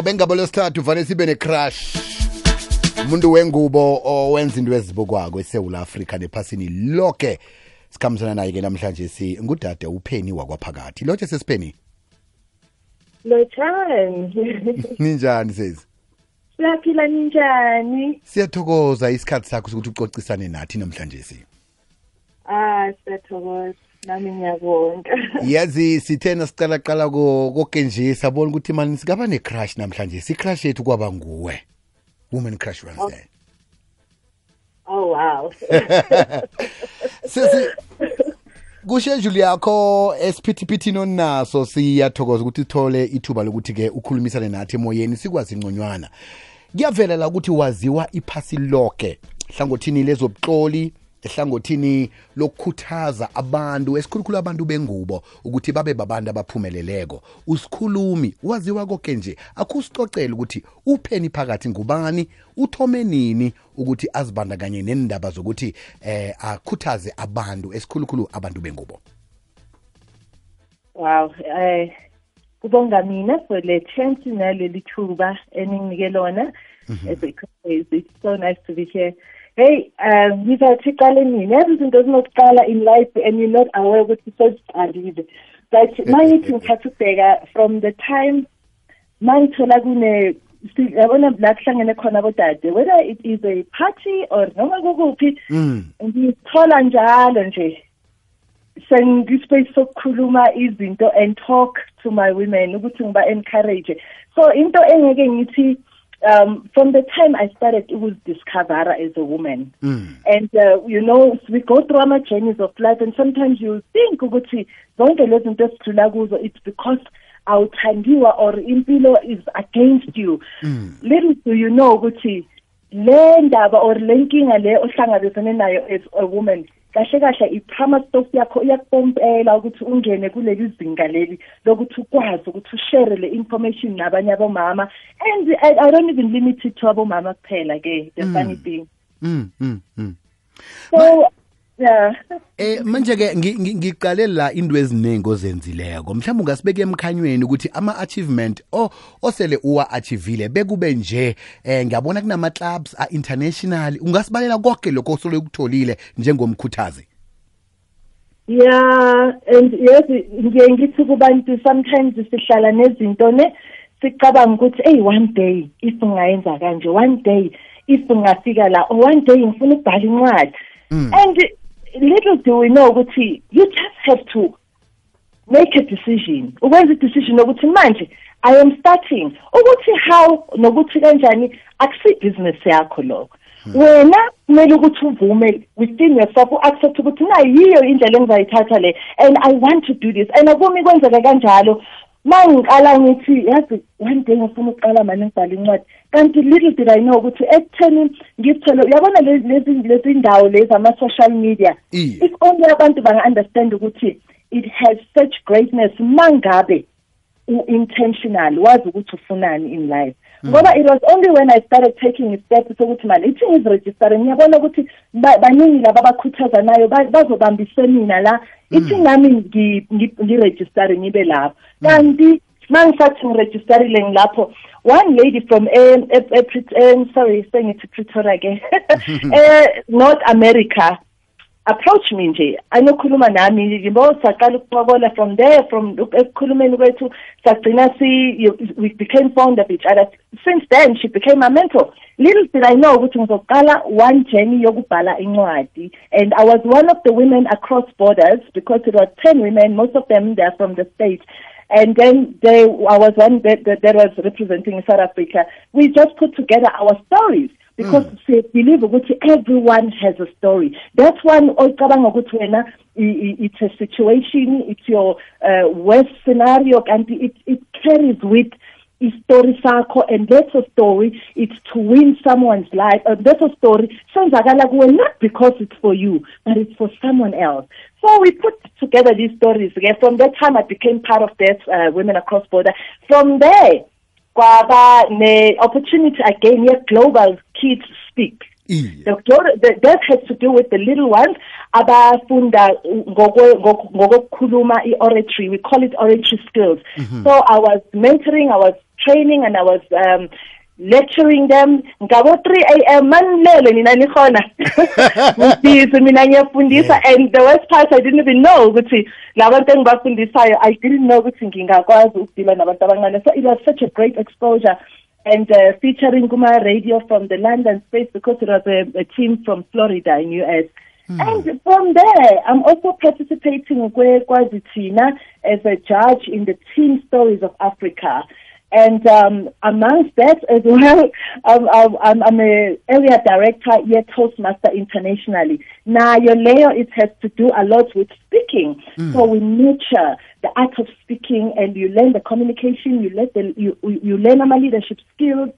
ngoba engabo lesithathu vane sibe ne-crush umuntu wengubo owenza into ezibukwako esewula afrika nephasini loke sikhambisana naye-ke namhlanje si ngudade upheni wakwaphakathi lotshe sesipheni Lotshani. ninjani sezi Siyaphila ninjani? siyathokoza isikhathi sakho sokuthi ucocisane nathi namhlanje si Ah, siyathokoza. Nami ngiyabonga. yazi sithena sicalaqala koke nje sabona ukuthi mani sikaba ne-crush namhlanje. Si-crush yethu kwaba nguwe. Woman crush wednesday Oh. Wow. sesi kushedule yakho esiphithiphithini onaso siyathokoza ukuthi sithole ithuba lokuthi-ke ukhulumisane nathi emoyeni sikwazi inconywana. Kuyavela la ukuthi waziwa iphasi lonke hlangothini lezobuxoli ehlangothini lokukhuthaza abantu esikhulukhulu abantu bengubo ukuthi babe babantu abaphumeleleko usikhulumi waziwa konke nje akusicocela ukuthi upheni phakathi ngubani uthome nini ukuthi azibandakanye nendaba zokuthi eh akhuthaze abantu esikhulukhulu abantu bengubo Wow. Eh kubonga mina for le chance naleli thuba eninginike lona. Eh, Because it's so nice to be here. Hey, um, qale mina izinto zinokuqala in life and you're not aware ukuthi soziqalile. But mangithi ngithatha ukubheka from the time mangithola kune yabona la kuhlangene khona abodade whether it is a party or noma kukuphi mm. ngithola njalo nje sengispace sokukhuluma izinto and talk to my women ukuthi ngiba encourage so into engeke ngithi um from the time i started it was ukuzidiscovera as a woman Mm. and uh, you know we go through ama journeys of life and sometimes you think ukuthi zonke lezi zinto esidlula kuzo it's because awuthandiwa or impilo is against you Mm. little do you know ukuthi le ndaba or le nkinga le ohlangabezane nayo as a woman kahle kahle i-trauma stof yakho iyakupompela ukuthi ungene kuleli zinga leli lokuthi ukwazi ukuthi ushare le information nabanye abomama and I, I don't even limit it to abomama kuphela ke the funny thing Mm. Mm. Mm. so yeah Eh manje ke ngi- ngi- ngiqale la into eziningi ozenzileko. Mhlawumbe ungasibeka emkhanyweni ukuthi ama achievement o osele uwa achievile bekube nje eh ngiyabona kunama clubs a international ungasibalela konke lokho osole ukutholile njengomkhuthazi? Yeah, and yes, ngiye ngithi kubantu sometimes sihlala nezinto ne sicabanga ukuthi hey one day if ngayenza kanje one day if ngafika la or one day ngifuna ukubhala incwadi. Mm. and little do we know ukuthi you just have to make a decision. Ukwenza i-decision ukuthi manje i am starting. Ukuthi how nokuthi kanjani akusi business yakho lokho. Hmm. Wena kumele ukuthi uvume within yourself u-accept ukuthi nayi yiyo indlela engizayithatha le and i want to do this. And akumi kwenzeka kanjalo ma ngiqala ngithi yazi one day ngifuna ukuqala mane ngibhala incwadi. Kanti little did i know ukuthi ekutheni ngizithole uyabona lezi lezi- lezi ndawo lezi ama-social media? Iye. if only abantu banga-understand ukuthi it has such greatness mangabe u-intentional wazi ukuthi ufunani in life. Mm. ngoba it was only when i started taking a step sokuthi mani ithi ngiziregistare ngiyabona ukuthi ba- baningi laba abakhuthaza nayo ba- bazobamba isemina la. Mm. Ithi nami ngi- ngi- ngiregistare ngibe lapho. Mm. Kanti mangisathi ngiregistarile ngilapho one lady from sorry sengithi pretoria ke eh, north america approach me nje. Anokhuluma nami yabo saqala ukuxokola from there from ekukhulumeni kwethu sagcina we became fond of each other. Since then she became my mentor. Little did i know ukuthi ngizoqala one journey yokubhala incwadi. And i was one of the women across borders because it was 10 women most of them they are from the states. And then they I was one that, that, that was representing South Africa. We just put together our stories because we believe ukuthi everyone has a story. That's one ocabanga ukuthi wena it's a situation, it's your uh, worst scenario and it it carries with a story sakho and that's a story it's to win someone's life and that's a story senzakala kuwe not because it's for you but it's for someone else. So we put together these stories again from that time i became part of that uh, women across border. From there kwaba ne opportunity again ye global kids speak. The the, that has to do with the little ones abafunda ngokukhuluma i-oratory. We call it oratory skills. So I was mentoring, I was training, and I was um, lecturing them. Ngabo 3 a.m. manilele nina nikhona. Ngibhizi mina ngiyafundisa and the worst part I didn't even know ukuthi labantu engibafundisayo I didn't know ukuthi ngingakwazi ukudila nabantu abancane. So it was such a great exposure and uh, featuring Kuma Radio from the London space because it was a, a team from Florida in US. And from there, I'm also participating with Kwazi Tina as a judge in the Team Stories of Africa. And um, amongst that as well, I'm, um, I'm, um, um, I'm a area director here Toastmaster internationally. Now, your layer, it has to do a lot with speaking. Mm. So we nurture the art of speaking, and you learn the communication, you learn the, you, you learn my leadership skills,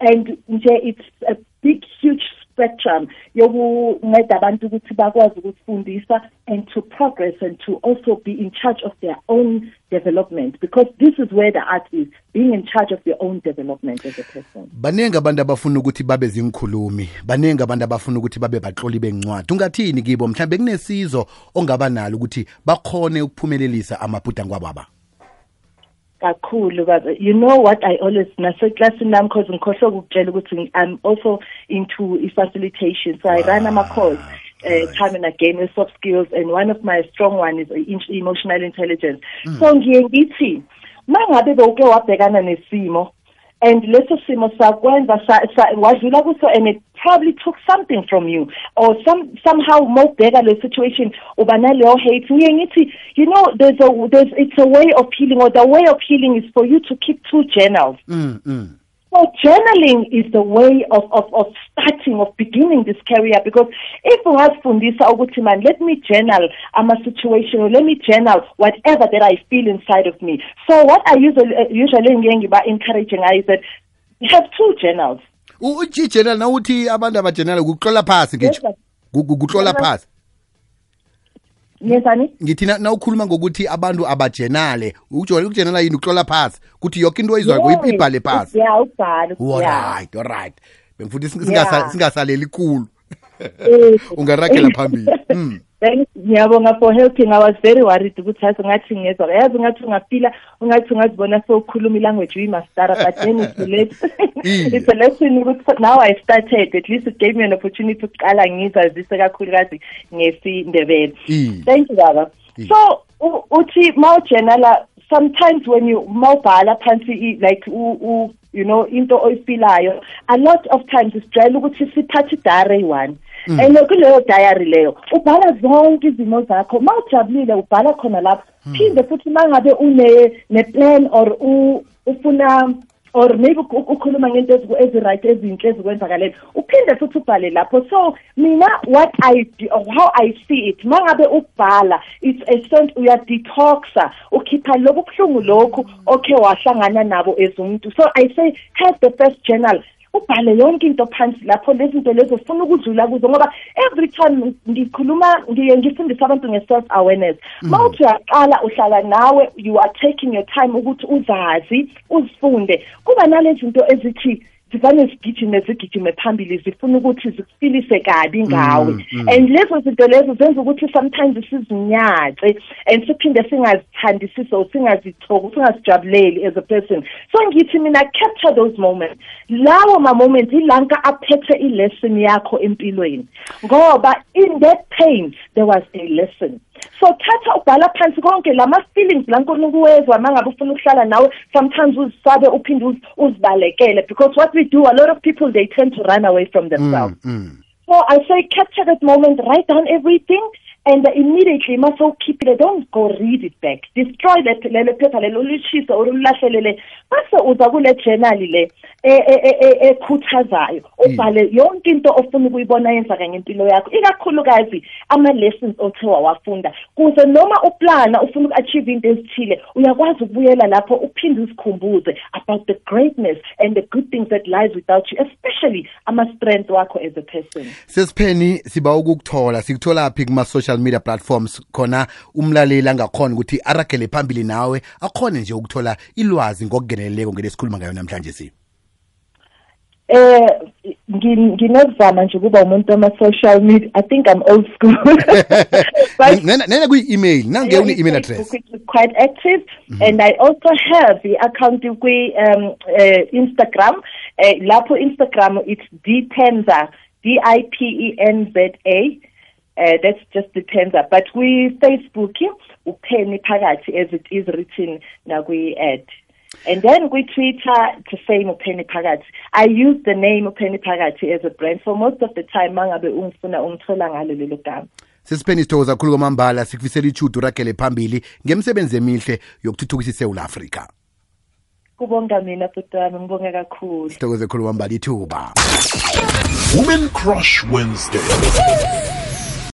and it's a big, huge spectrum yokunceda abantu ukuthi bakwazi ukufundisa and to progress and to also be in charge of their own development because this is where the art is being in charge of your own development as a person. Baningi abantu abafuna ukuthi babe zinkhulumi. Baningi abantu abafuna ukuthi babe batloli bencwadi ungathini kibo mhlawumbe kunesizo ongaba nalo ukuthi bakhone ukuphumelelisa amabhudangwa baba kakhulu kabi you know what i always naseklasini nami cause ngikhohlwe ukukutshela ukuthi i'm also into i-facilitation. So i run ama-course uh, ah, eh, time and again with soft skills and one of my strong one is eh, in- emotional intelligence. Hmm. So ngiye ngithi mangabe bewuke wabhekana nesimo and leso simo sakwenza sa- sa- wadlula kuso and it probably took something from you or some somehow mawubheka le situation uba naleyo hate ngiye ngithi you know there's a there's it's a way of healing or the way of healing is for you to keep two journals mm, mm. So journaling is the way of, of, of starting, of beginning this career because if ungazifundisa ukuthi man, let me journal ama situation or let me journal whatever that I feel inside of me. So what I usually uh, usually ngiye ngiba encouraging I is that have two journals. ujijenal nawuthi abantu kuxola phasi Yes, ngitsho sir. Ku- ku- kuxola Yes, phasi Ngiyezani? ngithi na- nawukhuluma ngokuthi abantu abajenale. Ukujenala yini? Ukuhlola phasi. Kuthi yoke into oyizwako ibhale phasi. Yeah, ubhale. Alright alright singasa- singasaleli khulu. Ungarakela ungaragela phambili. Mm. Thanks ngiyabonga for helping. I was very worried ukuthi yazi ngathi ngezwa yazi ngathi ungafila ungathi ungazibona sewukhuluma ilanguage uyimastara but then it's Iye. it's a lesson ukuthi now i started at least it gave me an opportunity ukuqala ngizazise kakhulukazi ngesindebele. Thank you baba. So uthi mawujenala sometimes when you mawubhala phansi like u, you know into oyifilayo a lot of times sijwayele ukuthi sithathe idare eyi-one. And kuleyo diary leyo ubhala zonke izimo zakho. Ma ujabulile ubhala khona lapho. Phinde futhi ma ngabe une ne-plan or u- ufuna or maybe uk- ukhuluma ngento ezi-right ezinhle ezikwenzakalele uphinde futhi ubhale lapho. So mina what i how i see it ma ngabe ukubhala it's a sense uyadetoxa ukhipha lobu buhlungu lokhu okhe wahlangana nabo as umuntu so i say have the first journal ubhale yonke into phansi lapho lezi zinto lezo ufuna ukudlula kuzo ngoba every time ngikhuluma ngiye ngifundisa abantu nge-self awareness ma uthi uyaqala uhlala nawe you are taking your time ukuthi uzazi uzifunde. Kuba nalezi zinto ezithi zivane zigijime zigijime phambili zifuna ukuthi zikufilise kabi mm, ngawe. Mm. and lezo zinto lezo zenza ukuthi sometimes sizinyace and siphinde singazithandisisi or singazithoki singazijabuleli as a person. So ngithi mina capture those moments. Lawo ma-moments ilanka aphethe i-lesson yakho empilweni. Ngoba in that pain there was a lesson so thatha ubhala phansi konke lama-feelings la nkulukuwezwa ma ngabe ufuna ukuhlala nawe sometimes uzisabe uphinde uz- uzibalekele because what we do a lot of people they tend to run away from themselves mm. so I say capture that moment, write down everything, and immediately must keep it. Don't go read it back. Destroy that lele paper lelo lishisa or ulahlelele. Base uza kule journal le e- e- e- e- ekhuthazayo. Ubhale yonke into ofuna ukuyibona yenzaka ngempilo yakho. Ikakhulukazi ama lessons othe wawafunda. Kuze noma uplana ufuna uku-achieve into ezithile, uyakwazi ukubuyela lapho uphinde uzikhumbuze about the greatness and the good things that lies without you, especially ama strength wakho as a person. sesipheni siba ukukuthola sikuthola phi kuma-social media platforms khona umlaleli angakhona ukuthi aragele phambili nawe akhone nje ukuthola ilwazi ngokungeneleleko ngele sikhuluma ngayo namhlanje si. Eh nginozama nje ukuba umuntu wama-social media i think i'm old school. Nena kuyi-email nange une-email address. is quite active. And i also have i-account kwi um uh, instagram. Uh, lapho instagram it's dpenza d-i-p-e-n-z-a uh, that's just dpenza but kwi-facebook upheni phakathi as it is written nakwi-ad. And then kwi-twitter the same upheni phakathi. I use the name upheni phakathi as a brand so most of the time mangabe ungifuna ungithola ngalo lelo gama. Sesipheni sithokoza kakhulu kwamambala sikufisela ichudu ragele phambili ngemisebenzi emihle yokuthuthukisa isewula afrika. Kubonga mina bhuti wami ngibonga kakhulu. Sithokoze khulu kwamambala ithuba. Women Crush Wednesday.